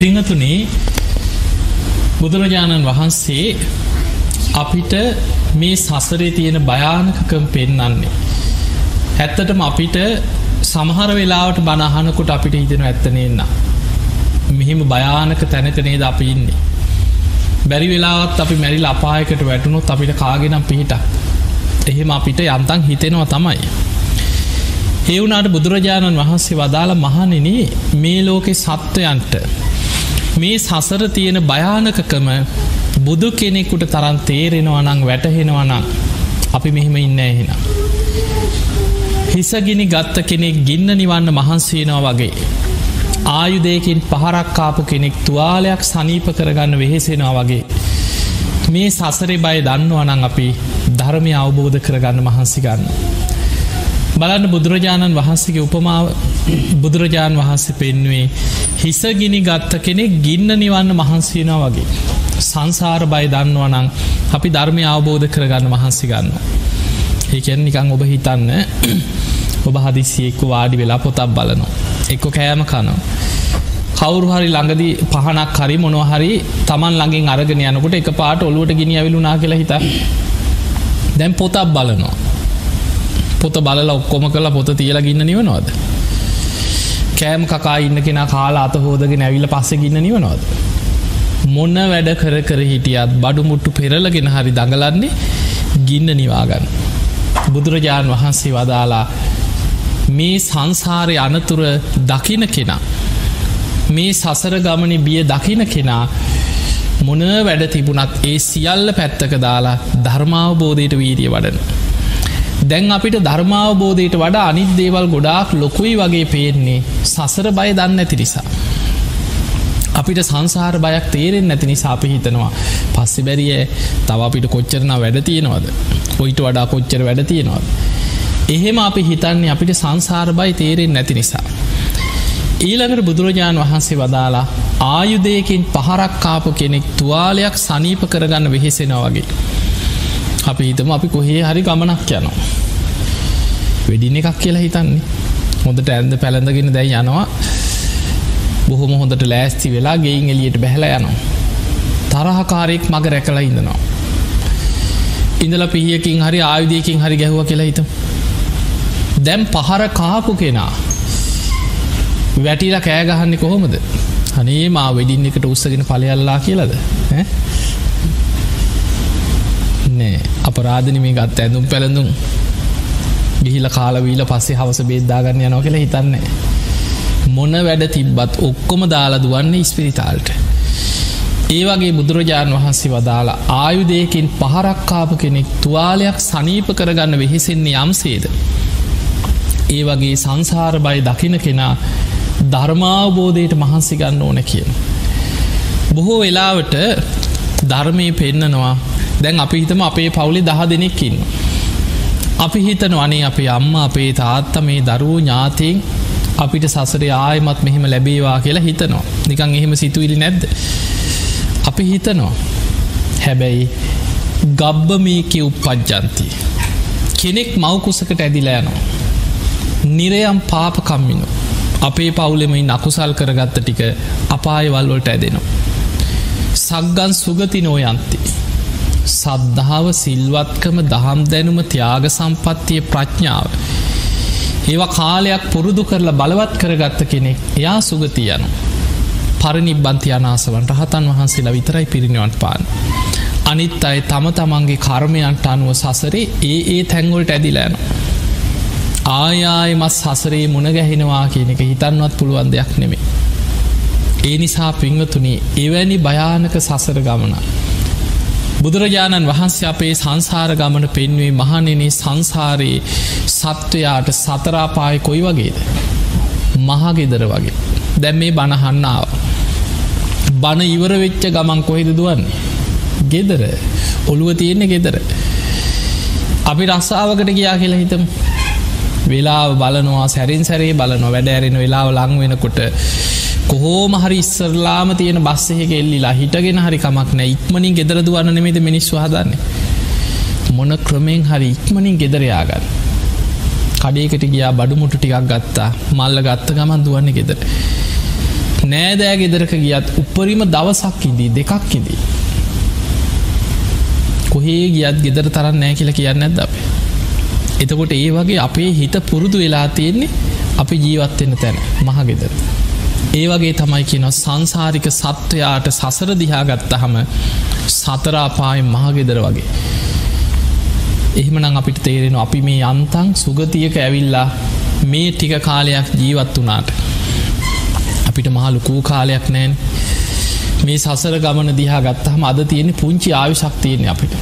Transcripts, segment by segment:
පිංහතුනේ බුදුරජාණන් වහන්සේ අපිට මේ සසරේ තියෙන භයානකකම් පෙන්නන්නේ. ඇත්තටම අපිට සමහර වෙලාවට බණහනකොට අපිට හිතෙන ඇත්තනෙන්න. මෙහෙම භයානක තැනකනේද අපි ඉන්නේ. බැරි වෙලාවත් අපි මැරිල් අපායකට වැටුණොත් අපිට කාගෙනම් පිහිට. එහෙම අපිට යන්තන් හිතෙනවා තමයි. ඒවුනාට බුදුරජාණන් වහන්සේ වදාළ මහනෙන මේ ලෝකෙ සත්වයන්ට මේ සසර තියෙන භයානකකම බුදු කෙනෙකුට තරන් තේරෙනවා නං වැටහෙනවනං අපි මෙහෙම ඉන්න එහෙන. හිසගිනි ගත්ත කෙනෙක් ගින්න නිවන්න මහන්සේනවා වගේ. ආයුදයකින් පහරක්කාපු කෙනෙක් තුවාලයක් සනීප කරගන්න වෙහෙසෙනවා වගේ. මේ සසරේ බය දන්නවනං අපි ධර්මය අවබෝධ කරගන්න මහන්සි ගන්න. බලන්න බුදුරජාණන් වහන්සේගේ උපමාව බුදුරජාණන් වහන්සේ පෙන්වේ හිසගිනි ගත්ත කෙනෙක් ගින්න නිවන්න මහන්සේනා වගේ. සංසාර බය දන්නවනං අපි ධර්මය අවබෝධ කරගන්න මහන්සි ගන්න. ඒකැන් නිකං ඔබ හිතන්න ඔබ හදිසියෙක්කු වාඩි වෙලා පොතක් බලනවා. එක්කො කෑම කනවා. කවුරු හරි ළඟදී පහනක් හරි මොනොහරි තමන් ළඟින් අරගෙන යනකොට එක පාට ඔලුවට ගිනි ඇවිලුනා කියලා හිත දැන් පොතක් බලනවා. පොත බලලා ඔක්කොම කලා පොත තියලා ගන්න නිවනවාද. කෑම් කකා ඉන්න කෙන කාලා අත හෝදගෙන ඇවිල පස්සෙ ගන්න නිවනවාද. මොන්න වැඩ කර කර හිටියත් බඩු මුට්ටු පෙරලගෙන හරි දඟලන්නේ ගින්න නිවාගන්න. බුදුරජාණන් වහන්සේ වදාලා මේ සංසාරය අනතුර දකින කෙනා. මේ සසර ගමන බිය දකින කෙනා මොන වැඩ තිබුණත් ඒ සියල්ල පැත්තක දාලා ධර්මාවබෝධයට වීරිය වඩන. දැන් අපිට ධර්මාවබෝධයට වඩා අනිත් දේවල් ගොඩාක් ලොකුයි වගේ පේන්නේ සසර බය දන්න ඇති නිසා. අපිට සංසාර බයක් තේරෙන් නැති නිසා අපි හිතනවා පස්සෙ බැරිය තව අපිට කොච්චරන වැඩ තියෙනවද ඔයිට වඩා කොච්චර වැඩ තියෙනවද. එහෙම අපි හිතන්නේ අපිට සංසාර බයි තේරෙන් නැති නිසා. ඊළඟට බුදුරජාණන් වහන්සේ වදාලා ආයුදයකින් පහරක්කාපු කෙනෙක් තුවාලයක් සනීප කරගන්න වෙහෙසෙන වගේ. අපි හිතම අපි කොහේ හරි ගමනක් යනවා. වෙඩින එකක් කියලා හිතන්නේ හොඳට ඇන්ද පැළඳගෙන දැයි යනවා බොහොම හොඳට ලෑස්ති වෙලා ගෙයින් එලියට බැහල යනවා. තරහකාරයෙක් මග රැකලා ඉඳනවා. ඉඳල පිහියකින් හරි ආයුධයකින් හරි ගැහුව කියලා හිතම්. දැම් පහර කාපු කෙනා වැටිලා කෑගහන්නේ කොහොමද අනේ මා වෙඩින් එකට උත්සගෙන පලයල්ලා කියලද නෑ අපරාධන මේ ගත් ඇඳුම් පැළඳුම් ගිහිල කාලවීල පස්සේ හවස බේද්දාගන්න යනෝ කියලා හිතන්නේ. මොන වැඩ තිබ්බත් ඔක්කොම දාලා දුවන්නේ ස්පිරිතාල්ට. ඒ වගේ බුදුරජාණන් වහන්සේ වදාලා ආයුදයකින් පහරක්කාප කෙනෙක් තුවාලයක් සනීප කරගන්න වෙහෙසෙන්නේ යම්සේද. ඒ වගේ සංසාර බයි දකින කෙනා ධර්මාවබෝධයට මහන්සි ගන්න ඕන කියන. බොහෝ වෙලාවට ධර්මය පෙන්නනවා දැන් අපි හිතම අපේ පවුලි දහ දෙනෙක්කින්න. අපි හිතන වනේ අපේ අම්ම අපේ තාත්ත මේ දරුවෝ ඥාතයෙන් අපිට සසර ආයමත් මෙහෙම ලැබේවා කියලා හිතනවා නිකං එහෙම සිතුවිලි නැද්ද. අපි හිතනවා හැබැයි ගබ්බ මේකෙ උපපජ්ජන්ති. කෙනෙක් මවකුසකට ඇදිලෑනවා. නිරයම් පාපකම්මිනු. අපේ පවුලෙමයි නකුසල් කරගත්ත ටික අපායවල්වලට ඇදෙනවා. සක්ගන් සුගති නෝයන්ති. සද්ධාව සිල්වත්කම දහම් දැනුම ත්‍යාග සම්පත්තිය ප්‍රඥාව. ඒවා කාලයක් පුරුදු කරලා බලවත් කරගත්ත කෙනෙක් එයා සුගති යනු. පරනිබ්බන්ති අනාසවන්ට හතන් වහන්සේලා විතරයි පිරිනිවන් පාන. අනිත් අයි තම තමන්ගේ කර්මයන්ට අනුව සසරේ ඒ ඒ තැංගොල්ට ඇදිලෑන. ආයායමත් සසරේ මුණගැහෙනවා කියන එක හිතන්වත් පුළුවන් දෙයක් නෙමේ. ඒ නිසා පිංවතුනේ එවැනි භයානක සසර ගමනා. බුදුරජාණන් වහන්සේ අපේ සංසාර ගමන පෙන්වේ මහනෙනේ සංසාරයේ සත්වයාට සතරාපාය කොයි වගේද. මහගෙදර වගේ. දැම් මේ බණහන්නාව. බණ ඉවර වෙච්ච ගමන් කොහෙද දුවන්නේ. ගෙදර ඔළුව තියෙන්නේ ගෙදර. අපි රස්සාාවකට ගියා කියලා හිතම්. වෙලාව බලනවා සැරින් සැරේ බලනවා වැඩ ඇරෙන වෙලාව ලං වෙනකොට කොහෝම හරි ඉස්සරලාම තියෙන බස්සෙක එල්ලිලා හිටගෙන හරි කමක් නෑ ඉක්මනින් ගෙදර දුවන්න නෙමේද මිනිස්ව හදන්න මොන ක්‍රමෙන් හරි ඉක්මනින් ගෙදරයාගන්න කඩේකට ගියා බඩුමුටු ටිකක් ගත්තා මල්ල ගත්ත ගමන් දුවන්න ගෙදර නෑදෑ ගෙදරක ගියත් උපරිම දවසක් ඉදී දෙකක් ඉදී. කොහේ ගියත් ගෙදර තරන්න නෑ කියල කියන්න ඇද අපේ. එතකොට ඒ වගේ අපේ හිත පුරුදු වෙලා තියෙන්නේ අපි ජීවත්වෙන්න තැන මහගෙදර. ඒ වගේ තමයි කියන සංසාරික සත්වයාට සසර දිහා ගත්තහම සතරාපාය මහගෙදර වගේ. එහෙමනම් අපිට තේරෙන අපි මේ අන්තන් සුගතියක ඇවිල්ලා මේ ටික කාලයක් ජීවත් වනාට. අපිට මහලුකූ කාලයක් නෑන් මේ සසර ගමන දිහා ගත්තහම අද තියෙන පුංචි ආයු ශක්තියන අපිට.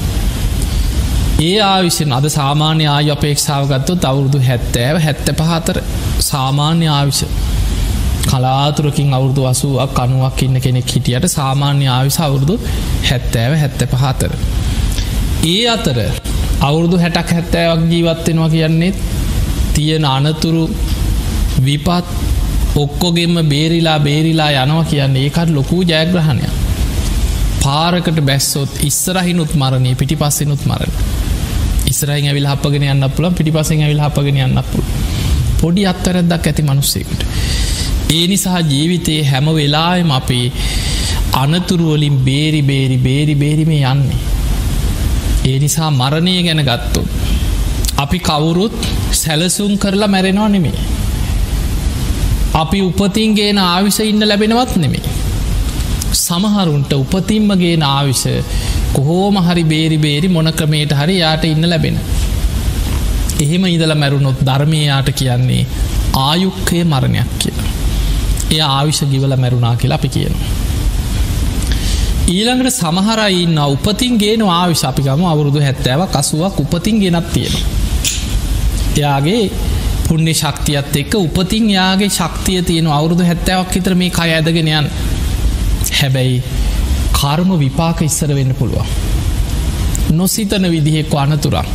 ඒ ආවිෂෙන් අද සාමාන්‍ය ආය අපේක්ෂාව ගත්තොත් අවුරුදු හැත්තෑව හැත්ත පහතර සාමාන්‍ය ආවිෂ කලාතුරකින් අවුරදු අසුවක් කනුවක් ඉන්න කෙනෙක් හිටියට සාමාන්‍ය ආවිස අවුරුදු හැත්තෑව හැත්ත පහතර. ඒ අතර අවුරුදු හැටක් හැත්තෑවක් ජීවත්වෙනවා කියන්නේ තියෙන අනතුරු විපත් ඔක්කොගෙම බේරිලා බේරිලා යනවා කියන්නේ ඒකට ලොකූ ජයග්‍රහණය පාරකට බැස්සොත් ඉස්සරහිනුත් මරණය පිටි පස්සෙනුත් මරණ. ඉස්රයි ඇවිල් හපගෙන යන්න පුලන් පිටි පසෙන් ඇවිල් හපගෙන යන්න පුළ පොඩි අත්තරැද්දක් ඇති මනුස්සෙකුට. ඒ නිසා ජීවිතයේ හැම වෙලායම අපේ අනතුරුවලින් බේරි බේරි බේරි බේරිමේ යන්නේ ඒ නිසා මරණය ගැන ගත්තු අපි කවුරුත් සැලසුම් කරලා මැරෙනවා නෙමේ අපි උපතින්ගේන ආවිස ඉන්න ලැබෙනවත් නෙමේ සමහරුන්ට උපතින්මගේ ආවිස කොහෝම හරි බේරි බේරි මොන ක්‍රමේට හරි යාට ඉන්න ලැබෙන. එහෙම ඉදල මැරුණොත් ධර්මයයාට කියන්නේ ආයුක්කය මරණයක් කියලා. එය ආවිශ ගිවල මැරුණා කියලා අපි කියනවා. ඊළඟට සමහරයින්න උපතින්ගේන ආවිශ අපිකම අවුරුදු හැත්තෑව කසුවක් උපතින් ගෙනත් තියෙන. එයාගේ පුුණ්‍ය ශක්තියත් එක්ක උපතින් යාගේ ශක්තිය තියෙන අවුරුදු හැත්තෑවක් හිතර මේ කය ඇදගෙනයන් හැබැයි කර්ම විපාක ඉස්සර වෙන්න පුළුවන්. නොසිතන විදිහෙක්ක අනතුරක්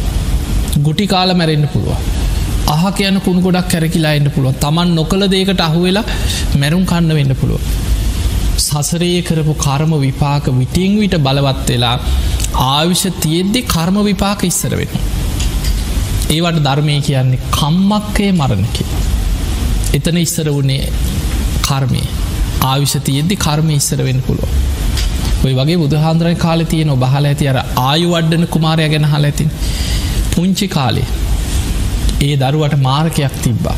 ගුටි කාල මැරෙන්න්න පුළුව. අහ කියන කුණ ගොඩක් කැරකිලා එන්න පුළුව තමන් නොකළ දේකට අහුවෙලා මැරුම් කන්න වෙන්න පුළුව. සසරයේ කරපු කර්ම විපාක විටිං විට බලවත් වෙලා ආවිෂ තියෙද්දි කර්ම විපාක ඉස්සර වෙන. ඒවට ධර්මය කියන්නේ කම්මක්කය මරණකි. එතන ඉස්සර වුණේ කර්මය ආවිෂ තියෙද්දි කර්ම ඉස්සර වෙන්න පුළුව. ඔය වගේ බුදුහන්දරයි කාල තියන බහල ඇති අර ආයු වඩ්ඩන කුමාරය ගැන හල ඇතින් පුංචි කාලේ ඒ දරුවට මාර්කයක් තිබ්බා.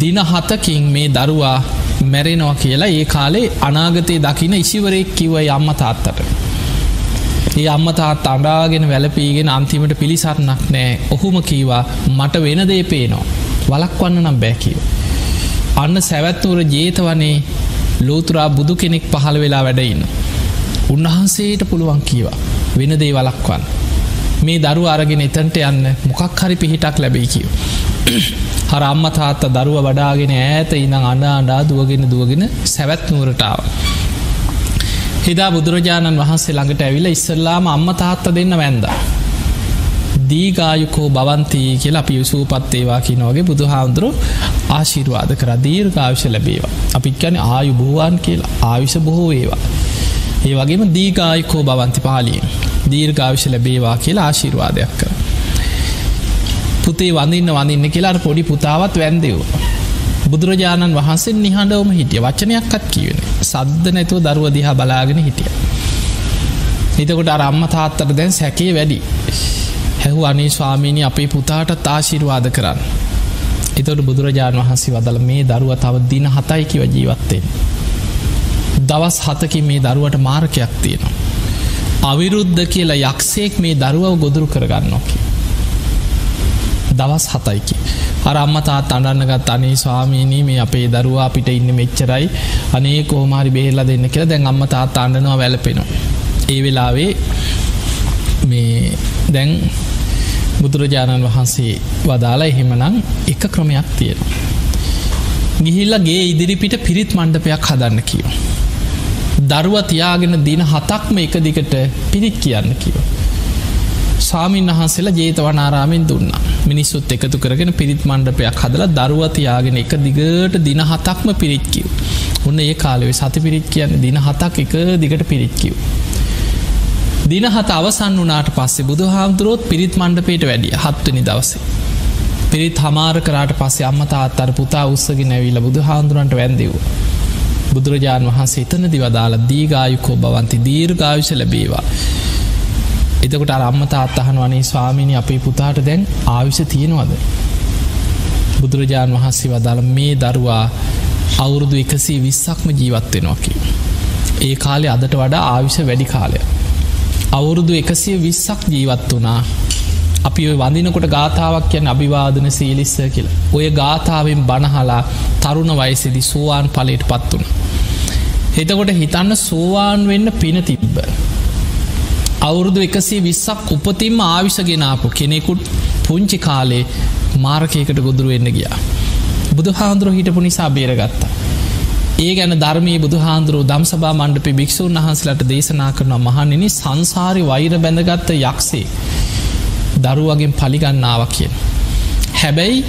දින හතකින් මේ දරුවා මැරෙනවා කියලා ඒ කාලේ අනාගතය දකින ඉසිවරෙක් කිව්ව අම්ම තාත්තට. ඒ අම්ම තාත් අඩාගෙන වැලපීගෙන අන්තිමට පිළිසරණක් නෑ ඔහුම කීවා මට වෙන දේ පේනවා. වලක්වන්න නම් බැකිව අන්න සැවැත්තුවර ජේතවනේ ලෝතුරා බුදු කෙනෙක් පහළ වෙලා වැඩඉන්න උන්වහන්සේට පුළුවන් කීවා වෙන දේ වලක්වන් මේ දරු අරගෙන එතන්ට යන්න මොකක් හරි පිහිටක් ලැබෙයි කිව හර අම්ම තාත්ත දරුව වඩාගෙන ඈත ඉඳං අඩ අඩා දුවගෙන දුවගෙන සැවැත් නුවරටාව හිදා බුදුරජාණන් වහන්සේ ළඟට ඇවිල ඉස්සල්ලාම අම්ම තාත්ත දෙන්න වැන්ද. දීගායුකෝ බවන්තී කියලා අපි යුසූපත්තේවා කියනවගේ බුදු හාමුදුරු ආශිරවාද කර. දීර්ඝාවිශ ලැබේවා. අපිත් ගැන ආයු බෝවාන් කියලා. ආවිශ බොහෝ ඒවා ඒ වගේම දීගායිකෝ බවන්ති පාලියෙන් දීර්ඝාවිශ ලැබේවා කියලා ආශිර්වාදයක් කර. පුතේ වඳන්න වඳන්න කියලාට පොඩි පුතාවත් වැන්දව. බුදුරජාණන් වහන්සේ නිහඬවම හිටිය වචනයක්කත් කියවෙන සද්ධ නැතුව දරුව දිහා බලාගෙන හිටිය. හිතකොට අරම්ම තාත්තර දැන් සැකේ වැඩි. හැහු අනේ ස්වාමීණි අපේ පුතාට තාශිර්වාද කරන්න. එතට බුදුරජාණන් වහන්සේ වදල මේ දරුව තව දින හතයිකිව ජීවත්තෙන්. දවස් හතකින් මේ දරුවට මාර්කයක් තියෙනවා. අවිරුද්ධ කියලා යක්ෂයෙක් මේ දරුවව ගොදුරු කරගන්නෝකි. දවස් හතයිකි. අර අම්ම තාත් අඩන්නගත් අනේ ස්වාමීනී මේ අපේ දරුවා අපිට ඉන්න මෙච්චරයි අනේ කෝමාරි බේල්ලා දෙන්න කියලා දැන් අම්ම තාත් අන්නනවා වැලපෙනවා. ඒ වෙලාවේ මේ දැන් බුදුරජාණන් වහන්සේ වදාලා එහෙමනම් එක ක්‍රමයක් තියෙනවා. ගිහිල්ලගේ ඉදිරිපිට පිරිත් මණ්ඩපයක් හදන්න කියෝ. දරුව තියාගෙන දින හතක්ම එක දිකට පිරිත් කියන්න කිව. සාමීන් වහන්සේලා ජේතවනාරාමෙන් දුන්න මිනිස්සුත් එකතු කරගෙන පිරිත් මණ්ඩපයක් හදලා දරුවතියාගෙන එක දිගට දින හතක්ම පිරිත්කිව. ඔන්න ඒ කාලවේ සති පිරිත් කියන්න දින හතක් එක දිගට පිරිත්කිව. දින හත අවසන් වනාට පස්සේ බුදු හාමුදුරුවොත් පිරිත් මණ්ඩපේට වැඩිය හත්වනි දවසේ. පිරිත් හමාර කරට පස්සේ අම්ම තාත්තර පුතා උත්සගෙන ඇවිල බුදු හාන්දුරන්ට වැන්දව. බුදුරජාණන් වහන්සේ එතන දිවදාල දීගායුකෝ බවන්ති දීර්ගායුෂ ලැබේවා. එතකොට අම්මතා අත්තහන වනේ ස්වාමිනි අපේ පුතාට දැන් ආවිෂ තියෙනවද. බුදුරජාණන් වහන්සේ වදාළ මේ දරුවා අවුරුදු එකසේ විස්සක්ම ජීවත්වෙනවාකි. ඒ කාලේ අදට වඩා ආවිෂ වැඩි කාලය. අවුරුදු එකසිය විස්සක් ජීවත් වනා අපි ඔය වඳනකොට ගාථාවක් කියන්න අභිවාදන සීලිස්ස කියලා. ඔය ගාථාවෙන් බණහලා තරුණ වයසෙදි සෝවාන් පලට පත් වුණ. එතකොට හිතන්න සෝවාන් වෙන්න පින තිබ්බ. අවුරුදු එකසේ විස්සක් උපතින්ම ආවිශගෙනාපු කෙනෙකුට පුංචි කාලේ මාරකයකට ගොදුරු වෙන්න ගියා. බුදු හාන්දුරුව හිටපු නිසා බේරගත්තා. ඒ ගැන ධර්මී බුදු හාන්දුරුව දම්සභා මණ්ඩපි භික්‍ෂූන් වහන්සලට දේශනා කරන මහනෙන සංසාරි වෛර බැඳගත්ත යක්සේ. දරුවගෙන් පලිගන්නාව කියෙන්. හැබැයි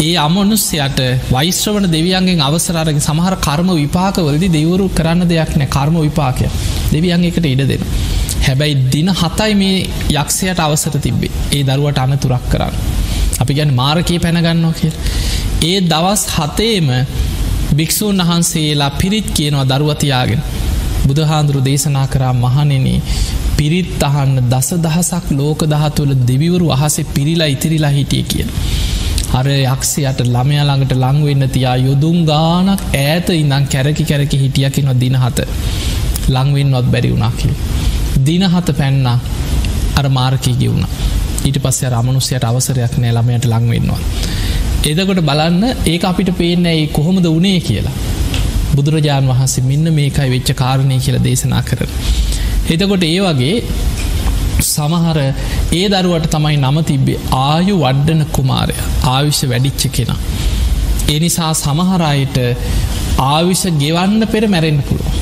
ඒ අමනුස්්‍යයට වෛශ්‍රවන දෙවියන්ගෙන් අවසරරගෙන් සමහර කර්ම විපාක වලදි දෙවරු කරන්න දෙයක් නෑ කර්ම විපාකය දෙවියන්ගේකට ඉඩ දෙෙන. හැබැයි දින හතයි මේ යක්ෂයට අවසර තිබ්බේ ඒ දරුවට අනතුරක් කරන්න. අපි ගැන මාරකයේ පැනගන්නවා කිය. ඒ දවස් හතේම භික්‍ෂූන් වහන්සේලා පිරිත් කියනවා දරුවතියාගෙන. බුදුහාන්දුරු දේශනා කරා මහනෙන පිරිත් අහන්න දස දහසක් ලෝක දහතුවල දෙවිවරු අහසේ පිරිලා ඉතිරිලා හිටිය කියන. අර යක්ෂයට ළමයාළඟට ලංවෙන්න තියා යොදුම් ගානක් ඇත ඉඳං කැරකි කැරකි හිටියකි නො දිනහත ලංවෙන් නොත් බැරි වුණාකිල්. දිනහත පැන්න අර මාර්කී ගෙවුණ ඊට පස්සේ රමනුස්යට අවසරයක් නෑ ළමයට ලංවෙන්නවා. එදකොට බලන්න ඒ අපිට පේනෑ ඒ කොහොමද වනේ කියලා. බුදුරජාණන් වහන්සේ මෙන්න මේකයි වෙච්ච කාරණය කියලා දේශනා කරන. එතකොට ඒ වගේ සමහර ඒ දරුවට තමයි නම තිබ්බේ ආයු වඩ්ඩන කුමාරය ආවිශ්‍ය වැඩිච්ච කෙන. එනිසා සමහරයට ආවිෂ ගෙවන්න පෙර මැරෙන්න්න පුළුව.